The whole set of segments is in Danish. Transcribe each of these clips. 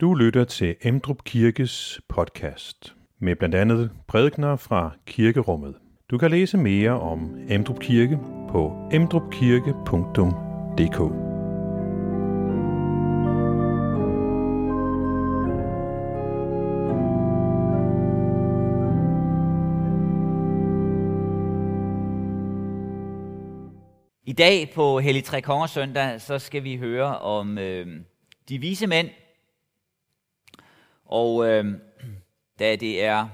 Du lytter til Emdrup Kirkes podcast med blandt andet prædikner fra kirkerummet. Du kan læse mere om Emdrup Kirke på emdrupkirke.dk. I dag på Hellig Tre Kongers søndag, så skal vi høre om øh, de vise mænd. Og øh, da det er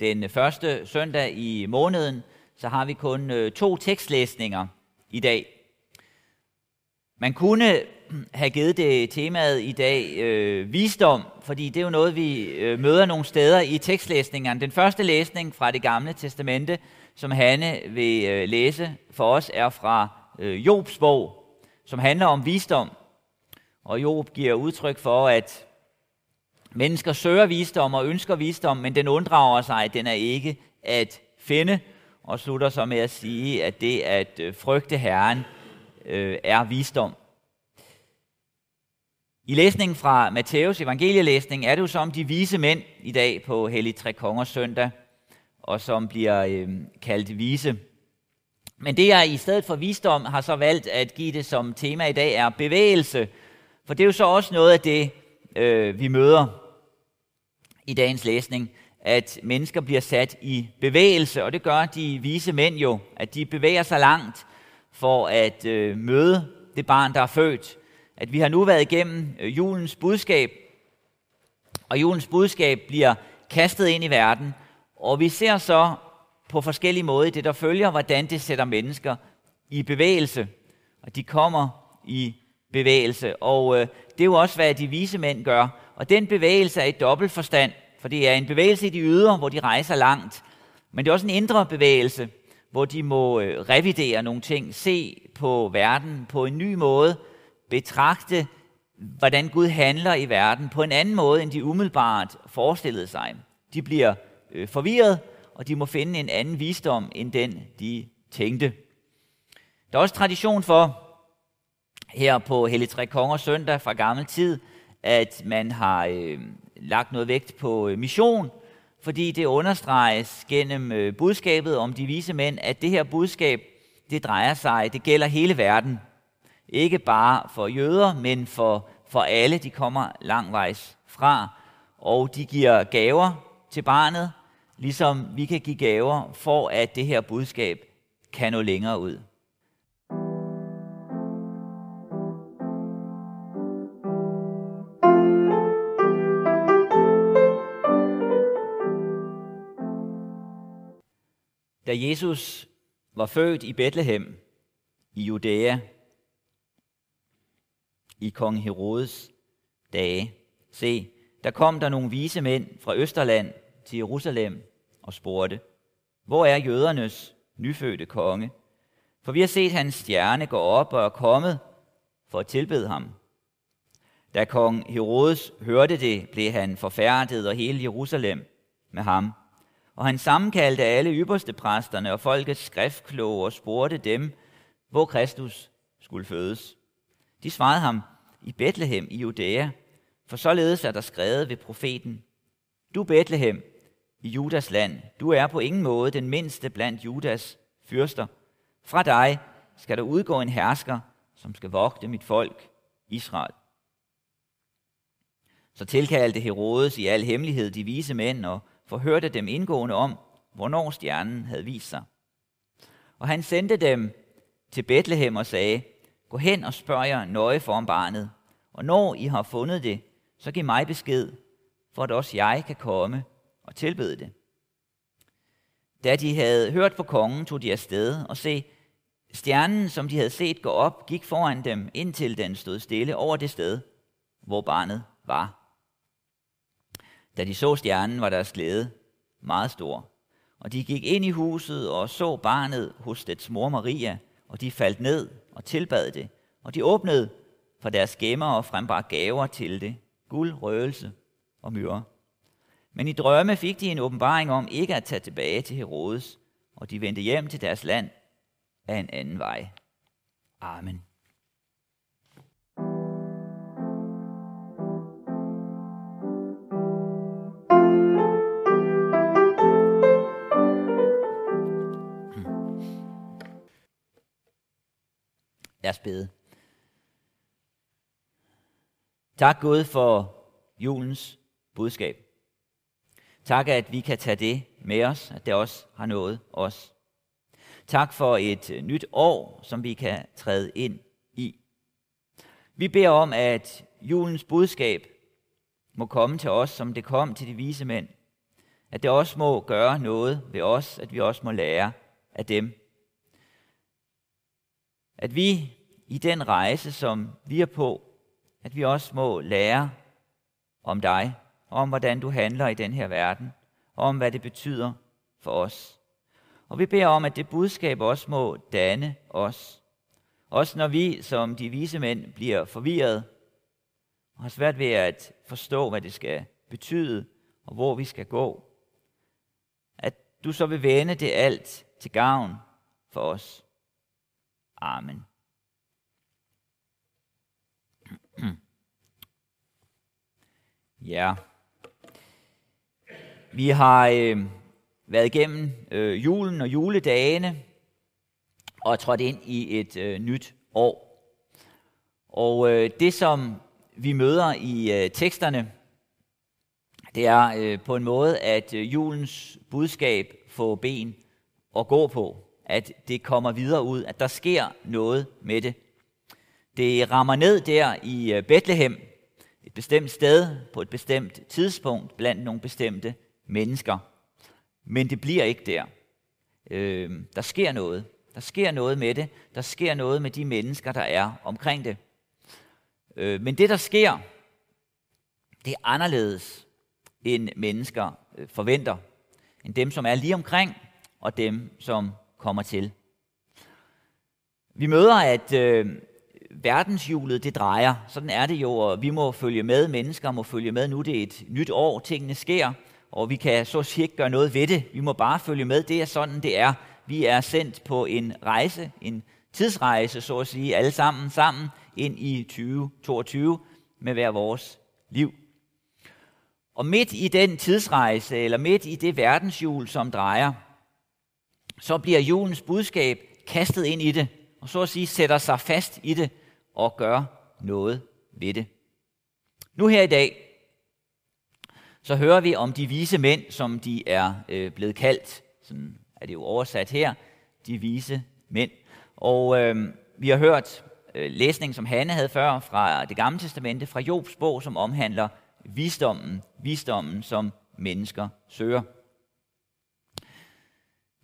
den første søndag i måneden, så har vi kun øh, to tekstlæsninger i dag. Man kunne have givet det temaet i dag øh, visdom, fordi det er jo noget, vi øh, møder nogle steder i tekstlæsningerne. Den første læsning fra det gamle testamente, som Hanne vil øh, læse for os, er fra øh, Jobs bog, som handler om visdom. Og Job giver udtryk for, at mennesker søger visdom og ønsker visdom, men den unddrager sig, at den er ikke at finde, og slutter så med at sige, at det at øh, frygte Herren øh, er visdom. I læsningen fra Matthæus evangelielæsning er det jo som de vise mænd i dag på Hellig Tre Kongers søndag, og som bliver øh, kaldt vise. Men det, jeg i stedet for visdom har så valgt at give det som tema i dag, er bevægelse. For det er jo så også noget af det, øh, vi møder i dagens læsning, at mennesker bliver sat i bevægelse, og det gør de vise mænd jo, at de bevæger sig langt for at øh, møde det barn, der er født. At vi har nu været igennem øh, julens budskab, og julens budskab bliver kastet ind i verden, og vi ser så på forskellige måder i det, der følger, hvordan det sætter mennesker i bevægelse. Og de kommer i bevægelse. Og øh, det er jo også, hvad de vise mænd gør. Og den bevægelse er i dobbelt forstand. For det er en bevægelse i de ydre, hvor de rejser langt. Men det er også en indre bevægelse, hvor de må øh, revidere nogle ting, se på verden på en ny måde, betragte, hvordan Gud handler i verden på en anden måde, end de umiddelbart forestillede sig. De bliver øh, forvirret, og de må finde en anden visdom end den, de tænkte. Der er også tradition for, her på Hellig Tre Kongers søndag fra gammel tid, at man har øh, lagt noget vægt på øh, mission, fordi det understreges gennem øh, budskabet om de vise mænd, at det her budskab, det drejer sig, det gælder hele verden. Ikke bare for jøder, men for, for alle, de kommer langvejs fra. Og de giver gaver til barnet, ligesom vi kan give gaver for, at det her budskab kan nå længere ud. Da Jesus var født i Bethlehem i Judæa i kong Herodes dage, se, der kom der nogle vise mænd fra Østerland til Jerusalem og spurgte, hvor er jødernes nyfødte konge? For vi har set hans stjerne gå op og er kommet for at tilbede ham. Da kong Herodes hørte det, blev han forfærdet og hele Jerusalem med ham. Og han sammenkaldte alle ypperste præsterne og folkets skriftkloge og spurgte dem, hvor Kristus skulle fødes. De svarede ham, i Bethlehem i Judæa, for således er der skrevet ved profeten, Du Bethlehem, i Judas land. Du er på ingen måde den mindste blandt Judas fyrster. Fra dig skal der udgå en hersker, som skal vogte mit folk, Israel. Så tilkaldte Herodes i al hemmelighed de vise mænd og forhørte dem indgående om, hvornår stjernen havde vist sig. Og han sendte dem til Bethlehem og sagde, gå hen og spørg jer nøje for om barnet, og når I har fundet det, så giv mig besked, for at også jeg kan komme og tilbede det. Da de havde hørt på kongen, tog de afsted og se, stjernen, som de havde set gå op, gik foran dem, indtil den stod stille over det sted, hvor barnet var. Da de så stjernen, var deres glæde meget stor. Og de gik ind i huset og så barnet hos dets mor Maria, og de faldt ned og tilbad det. Og de åbnede for deres gemmer og frembar gaver til det, guld, røgelse og myre. Men i drømme fik de en åbenbaring om ikke at tage tilbage til Herodes, og de vendte hjem til deres land af en anden vej. Amen. Os bede. Tak Gud for julens budskab. Tak, at vi kan tage det med os, at det også har nået os. Tak for et øh, nyt år, som vi kan træde ind i. Vi beder om, at julens budskab må komme til os, som det kom til de vise mænd. At det også må gøre noget ved os, at vi også må lære af dem. At vi i den rejse, som vi er på, at vi også må lære om dig, om hvordan du handler i den her verden, og om hvad det betyder for os. Og vi beder om, at det budskab også må danne os. Også når vi som de vise mænd bliver forvirret og har svært ved at forstå, hvad det skal betyde, og hvor vi skal gå. At du så vil vende det alt til gavn for os. Amen. Ja. Vi har øh, været igennem øh, julen og juledagene og trådt ind i et øh, nyt år. Og øh, det, som vi møder i øh, teksterne, det er øh, på en måde, at øh, julens budskab får ben at gå på. At det kommer videre ud, at der sker noget med det. Det rammer ned der i øh, Bethlehem, et bestemt sted på et bestemt tidspunkt blandt nogle bestemte mennesker. Men det bliver ikke der. Øh, der sker noget. Der sker noget med det. Der sker noget med de mennesker, der er omkring det. Øh, men det, der sker, det er anderledes, end mennesker øh, forventer. End dem, som er lige omkring, og dem, som kommer til. Vi møder, at øh, verdenshjulet det drejer. Sådan er det jo, og vi må følge med. Mennesker må følge med. Nu det er et nyt år, tingene sker, og vi kan så at sige ikke gøre noget ved det. Vi må bare følge med. Det er sådan, det er. Vi er sendt på en rejse, en tidsrejse, så at sige, alle sammen sammen ind i 2022 med hver vores liv. Og midt i den tidsrejse, eller midt i det verdenshjul, som drejer, så bliver julens budskab kastet ind i det, og så at sige sætter sig fast i det og gør noget ved det. Nu her i dag, så hører vi om de vise mænd, som de er øh, blevet kaldt. Sådan er det jo oversat her, de vise mænd. Og øh, vi har hørt øh, læsningen, som Hanne havde før fra det gamle testamente, fra Jobs bog, som omhandler visdommen, visdommen som mennesker søger.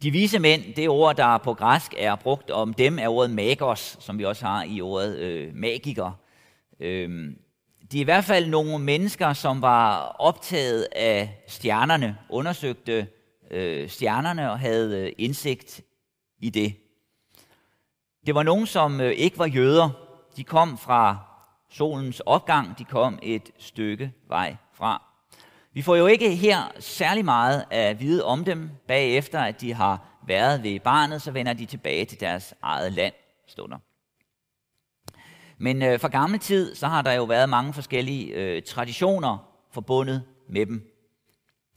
De vise mænd, det ord, der på græsk er brugt om dem, er ordet magos, som vi også har i ordet øh, magiker. Øhm, de er i hvert fald nogle mennesker, som var optaget af stjernerne, undersøgte øh, stjernerne og havde øh, indsigt i det. Det var nogen, som øh, ikke var jøder. De kom fra solens opgang, de kom et stykke vej fra. Vi får jo ikke her særlig meget at vide om dem. Bagefter, at de har været ved barnet, så vender de tilbage til deres eget land, stunder. Men øh, fra gammel tid, så har der jo været mange forskellige øh, traditioner forbundet med dem.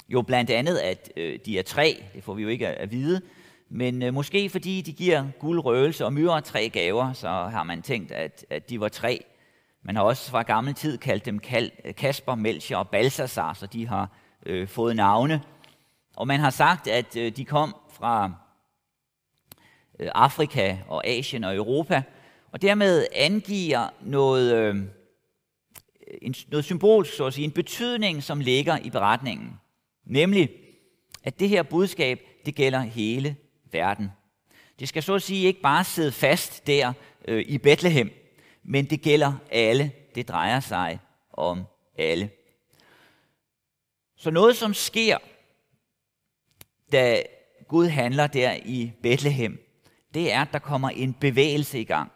Jo blandt andet, at øh, de er tre, det får vi jo ikke at, at vide, men øh, måske fordi de giver guld, røgelse og myre tre gaver, så har man tænkt, at, at de var tre. Man har også fra gammel tid kaldt dem Kasper, Melchior og Balsasar, så de har øh, fået navne. Og man har sagt, at øh, de kom fra øh, Afrika og Asien og Europa, og dermed angiver noget, øh, en, noget symbolsk, så at sige, en betydning, som ligger i beretningen. Nemlig, at det her budskab, det gælder hele verden. Det skal så at sige ikke bare sidde fast der øh, i Bethlehem, men det gælder alle. Det drejer sig om alle. Så noget, som sker, da Gud handler der i Bethlehem, det er, at der kommer en bevægelse i gang.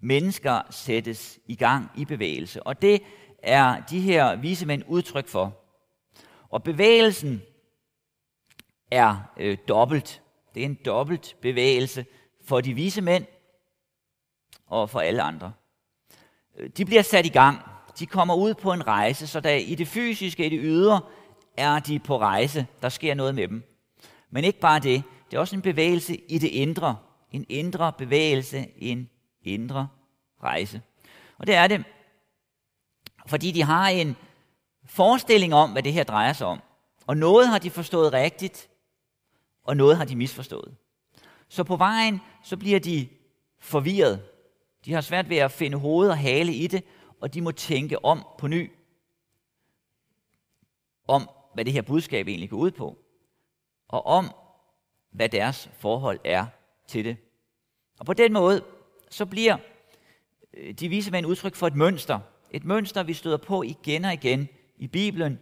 Mennesker sættes i gang i bevægelse, og det er de her vise mænd udtryk for. Og bevægelsen er øh, dobbelt. Det er en dobbelt bevægelse for de vise mænd og for alle andre. Øh, de bliver sat i gang. De kommer ud på en rejse, så der i det fysiske, i det ydre, er de på rejse. Der sker noget med dem. Men ikke bare det. Det er også en bevægelse i det indre. En indre bevægelse, en indre rejse. Og det er det, fordi de har en forestilling om, hvad det her drejer sig om. Og noget har de forstået rigtigt, og noget har de misforstået. Så på vejen, så bliver de forvirret. De har svært ved at finde hoved og hale i det, og de må tænke om på ny. Om, hvad det her budskab egentlig går ud på. Og om, hvad deres forhold er til det. Og på den måde, så bliver øh, de vise mænd udtryk for et mønster. Et mønster, vi støder på igen og igen i Bibelen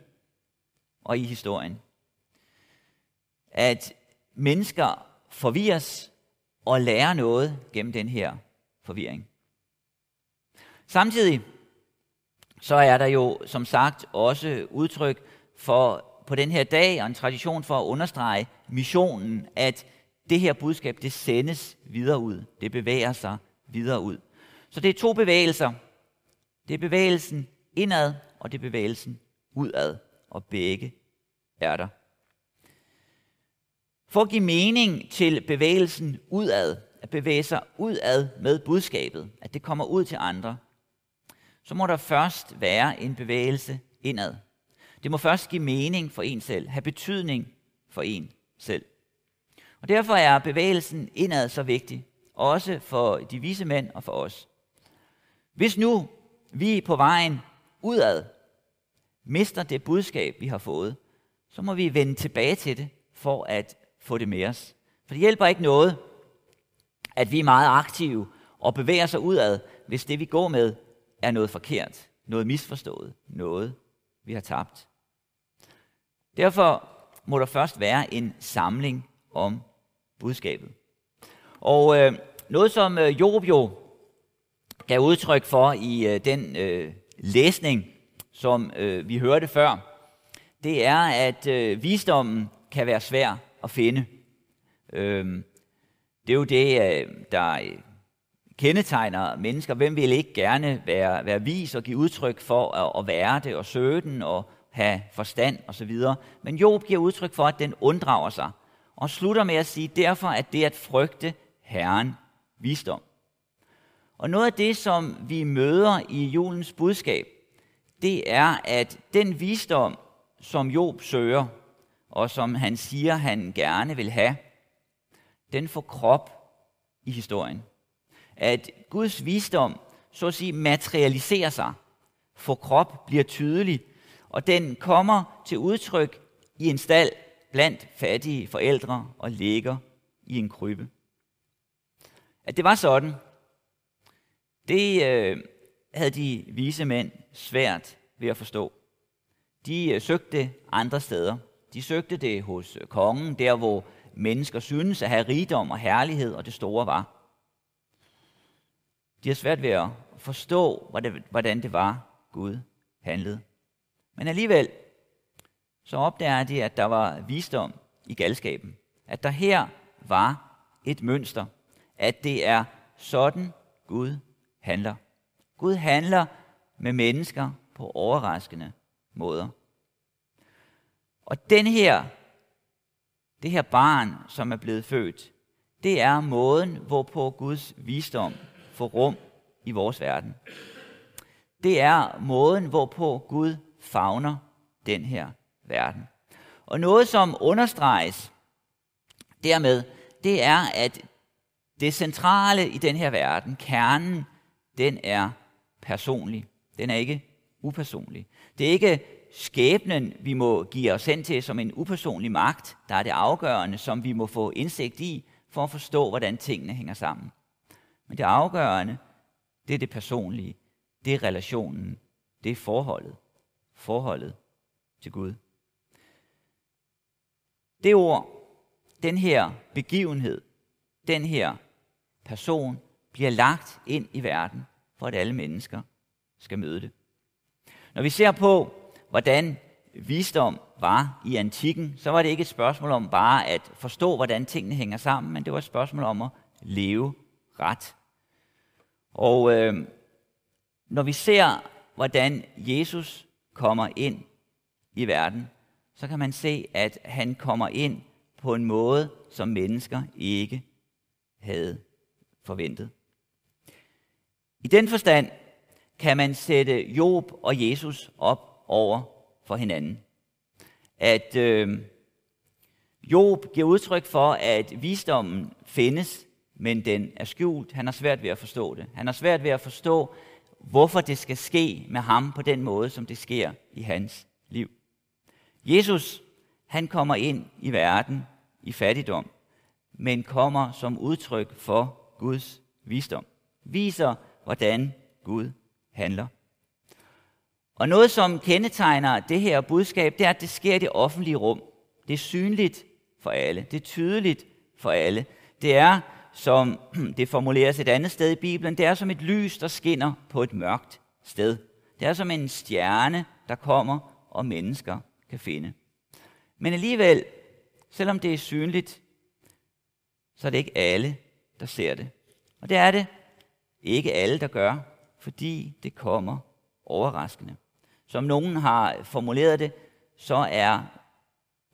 og i historien. At mennesker forvirres og lærer noget gennem den her forvirring. Samtidig så er der jo som sagt også udtryk for på den her dag og en tradition for at understrege missionen, at det her budskab, det sendes videre ud. Det bevæger sig videre ud. Så det er to bevægelser. Det er bevægelsen indad, og det er bevægelsen udad. Og begge er der. For at give mening til bevægelsen udad, at bevæge sig udad med budskabet, at det kommer ud til andre, så må der først være en bevægelse indad. Det må først give mening for en selv, have betydning for en selv. Og derfor er bevægelsen indad så vigtig, også for de vise mænd og for os. Hvis nu vi på vejen udad mister det budskab, vi har fået, så må vi vende tilbage til det for at få det med os. For det hjælper ikke noget, at vi er meget aktive og bevæger sig udad, hvis det vi går med er noget forkert, noget misforstået, noget vi har tabt. Derfor må der først være en samling om budskabet. Og øh, noget som øh, Job jo gav udtryk for i øh, den øh, læsning, som øh, vi hørte før, det er, at øh, visdommen kan være svær at finde. Øh, det er jo det, øh, der øh, kendetegner mennesker. Hvem vil ikke gerne være, være vis og give udtryk for at, at være det og søge den og have forstand osv. Men Job giver udtryk for, at den unddrager sig og slutter med at sige, derfor at det at frygte Herren visdom. Og noget af det, som vi møder i julens budskab, det er, at den visdom, som Job søger, og som han siger, han gerne vil have, den får krop i historien. At Guds visdom, så at sige, materialiserer sig, får krop, bliver tydelig, og den kommer til udtryk i en stald blandt fattige forældre og ligger i en krybbe. At det var sådan, det øh, havde de vise mænd svært ved at forstå. De øh, søgte andre steder. De søgte det hos øh, kongen, der hvor mennesker synes at have rigdom og herlighed, og det store var. De har svært ved at forstå, hvordan det var, Gud handlede. Men alligevel, så opdager de, at der var visdom i galskaben. At der her var et mønster. At det er sådan, Gud handler. Gud handler med mennesker på overraskende måder. Og den her, det her barn, som er blevet født, det er måden, hvorpå Guds visdom får rum i vores verden. Det er måden, hvorpå Gud favner den her verden. Og noget, som understreges dermed, det er, at det centrale i den her verden, kernen, den er personlig. Den er ikke upersonlig. Det er ikke skæbnen, vi må give os hen til som en upersonlig magt, der er det afgørende, som vi må få indsigt i, for at forstå, hvordan tingene hænger sammen. Men det afgørende, det er det personlige, det er relationen, det er forholdet, forholdet til Gud. Det ord, den her begivenhed, den her person, bliver lagt ind i verden, for at alle mennesker skal møde det. Når vi ser på, hvordan visdom var i antikken, så var det ikke et spørgsmål om bare at forstå, hvordan tingene hænger sammen, men det var et spørgsmål om at leve ret. Og øh, når vi ser, hvordan Jesus kommer ind i verden, så kan man se, at han kommer ind på en måde, som mennesker ikke havde forventet. I den forstand kan man sætte Job og Jesus op over for hinanden. At øh, Job giver udtryk for, at visdommen findes, men den er skjult. Han har svært ved at forstå det. Han har svært ved at forstå, hvorfor det skal ske med ham på den måde, som det sker i hans liv. Jesus, han kommer ind i verden i fattigdom, men kommer som udtryk for Guds visdom. Viser, hvordan Gud handler. Og noget, som kendetegner det her budskab, det er, at det sker i det offentlige rum. Det er synligt for alle. Det er tydeligt for alle. Det er, som det formuleres et andet sted i Bibelen, det er som et lys, der skinner på et mørkt sted. Det er som en stjerne, der kommer, og mennesker kan finde. Men alligevel, selvom det er synligt, så er det ikke alle, der ser det. Og det er det ikke alle, der gør, fordi det kommer overraskende. Som nogen har formuleret det, så er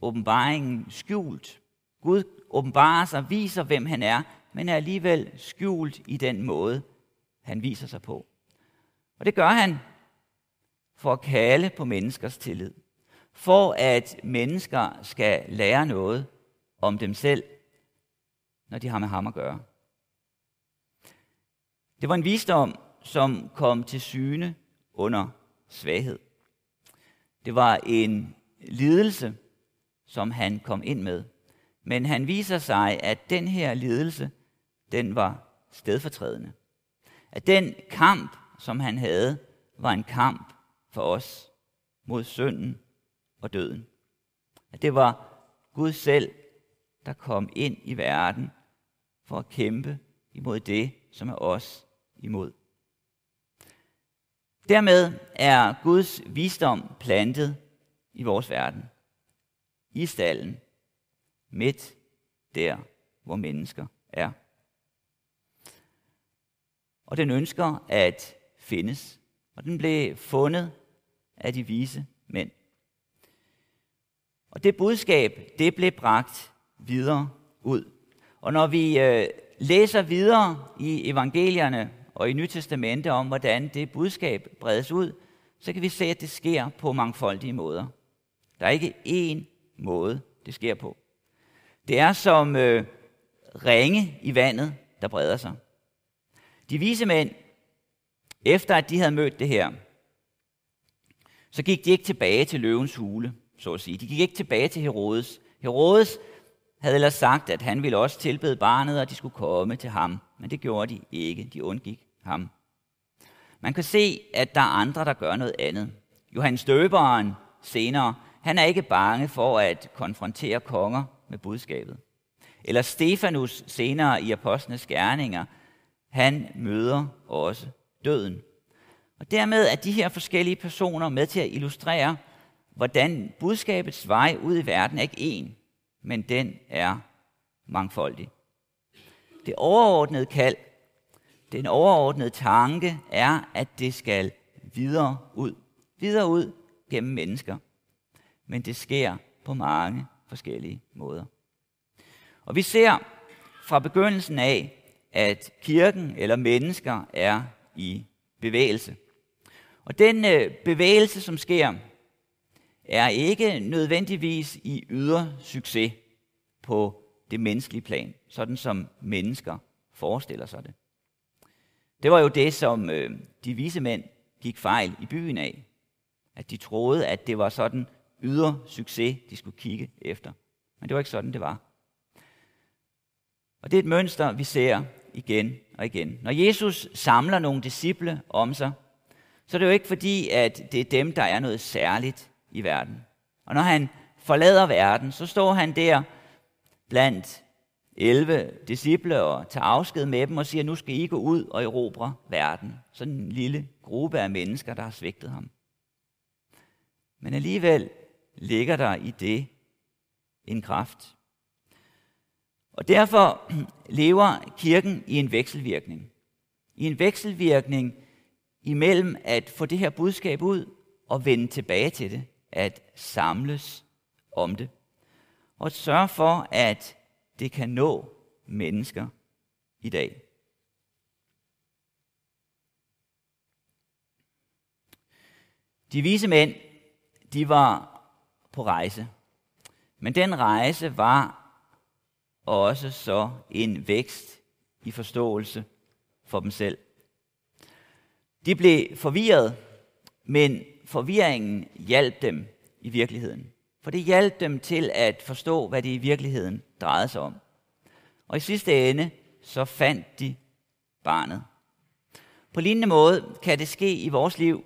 åbenbaringen skjult. Gud åbenbarer sig, viser, hvem han er, men er alligevel skjult i den måde, han viser sig på. Og det gør han for at kalde på menneskers tillid. For at mennesker skal lære noget om dem selv, når de har med ham at gøre. Det var en visdom, som kom til syne under svaghed. Det var en lidelse, som han kom ind med. Men han viser sig, at den her lidelse, den var stedfortrædende. At den kamp, som han havde, var en kamp for os mod synden og døden. At det var Gud selv, der kom ind i verden for at kæmpe imod det, som er os imod. Dermed er Guds visdom plantet i vores verden. I stallen. Midt der, hvor mennesker er. Og den ønsker at findes. Og den blev fundet af de vise mænd. Og det budskab, det blev bragt videre ud. Og når vi øh, læser videre i evangelierne og i Nytestamentet om, hvordan det budskab bredes ud, så kan vi se, at det sker på mangfoldige måder. Der er ikke én måde, det sker på. Det er som øh, ringe i vandet, der breder sig. De vise mænd, efter at de havde mødt det her, så gik de ikke tilbage til løvens hule, så at sige. De gik ikke tilbage til Herodes. Herodes havde ellers sagt, at han ville også tilbede barnet, og de skulle komme til ham. Men det gjorde de ikke. De undgik ham. Man kan se, at der er andre, der gør noget andet. Johannes Døberen senere, han er ikke bange for at konfrontere konger med budskabet. Eller Stefanus senere i Apostlenes Gerninger, han møder også døden. Og dermed er de her forskellige personer med til at illustrere, hvordan budskabets vej ud i verden er ikke en, men den er mangfoldig. Det overordnede kald, den overordnede tanke er, at det skal videre ud. Videre ud gennem mennesker. Men det sker på mange forskellige måder. Og vi ser fra begyndelsen af, at kirken eller mennesker er i bevægelse. Og den øh, bevægelse, som sker, er ikke nødvendigvis i ydre succes på det menneskelige plan, sådan som mennesker forestiller sig det. Det var jo det, som øh, de vise mænd gik fejl i byen af. At de troede, at det var sådan ydre succes, de skulle kigge efter. Men det var ikke sådan, det var. Og det er et mønster, vi ser igen og igen. Når Jesus samler nogle disciple om sig, så er det jo ikke fordi, at det er dem, der er noget særligt i verden. Og når han forlader verden, så står han der blandt 11 disciple og tager afsked med dem og siger, nu skal I gå ud og erobre verden. Sådan en lille gruppe af mennesker, der har svigtet ham. Men alligevel ligger der i det en kraft. Og derfor lever kirken i en vekselvirkning. I en vekselvirkning imellem at få det her budskab ud og vende tilbage til det, at samles om det, og sørge for, at det kan nå mennesker i dag. De vise mænd, de var på rejse. Men den rejse var også så en vækst i forståelse for dem selv. De blev forvirret, men forvirringen hjalp dem i virkeligheden. For det hjalp dem til at forstå, hvad det i virkeligheden drejede sig om. Og i sidste ende, så fandt de barnet. På lignende måde kan det ske i vores liv,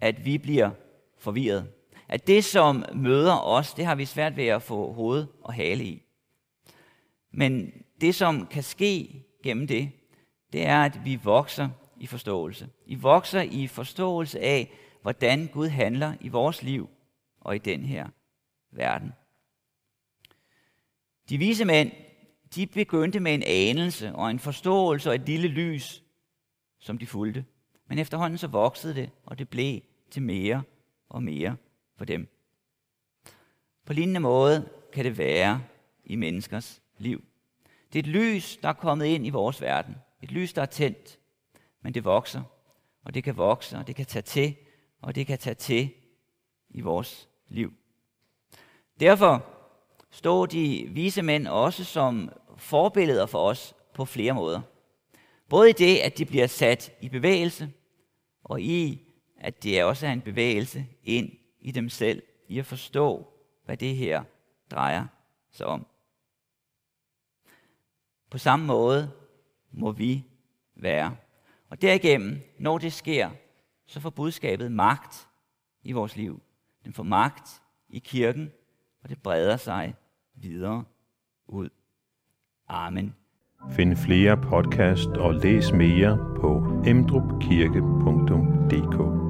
at vi bliver forvirret. At det, som møder os, det har vi svært ved at få hoved og hale i. Men det, som kan ske gennem det, det er, at vi vokser i forståelse. Vi vokser i forståelse af, hvordan Gud handler i vores liv og i den her verden. De vise mænd, de begyndte med en anelse og en forståelse og et lille lys, som de fulgte. Men efterhånden så voksede det, og det blev til mere og mere for dem. På lignende måde kan det være i menneskers liv. Det er et lys, der er kommet ind i vores verden. Et lys, der er tændt, men det vokser, og det kan vokse, og det kan tage til, og det kan tage til i vores liv. Derfor står de vise mænd også som forbilleder for os på flere måder. Både i det, at de bliver sat i bevægelse, og i, at det også er en bevægelse ind i dem selv, i at forstå, hvad det her drejer sig om. På samme måde må vi være. Og derigennem, når det sker, så får budskabet magt i vores liv. Den får magt i kirken, og det breder sig videre ud. Amen. Find flere podcast og læs mere på emdrupkirke.dk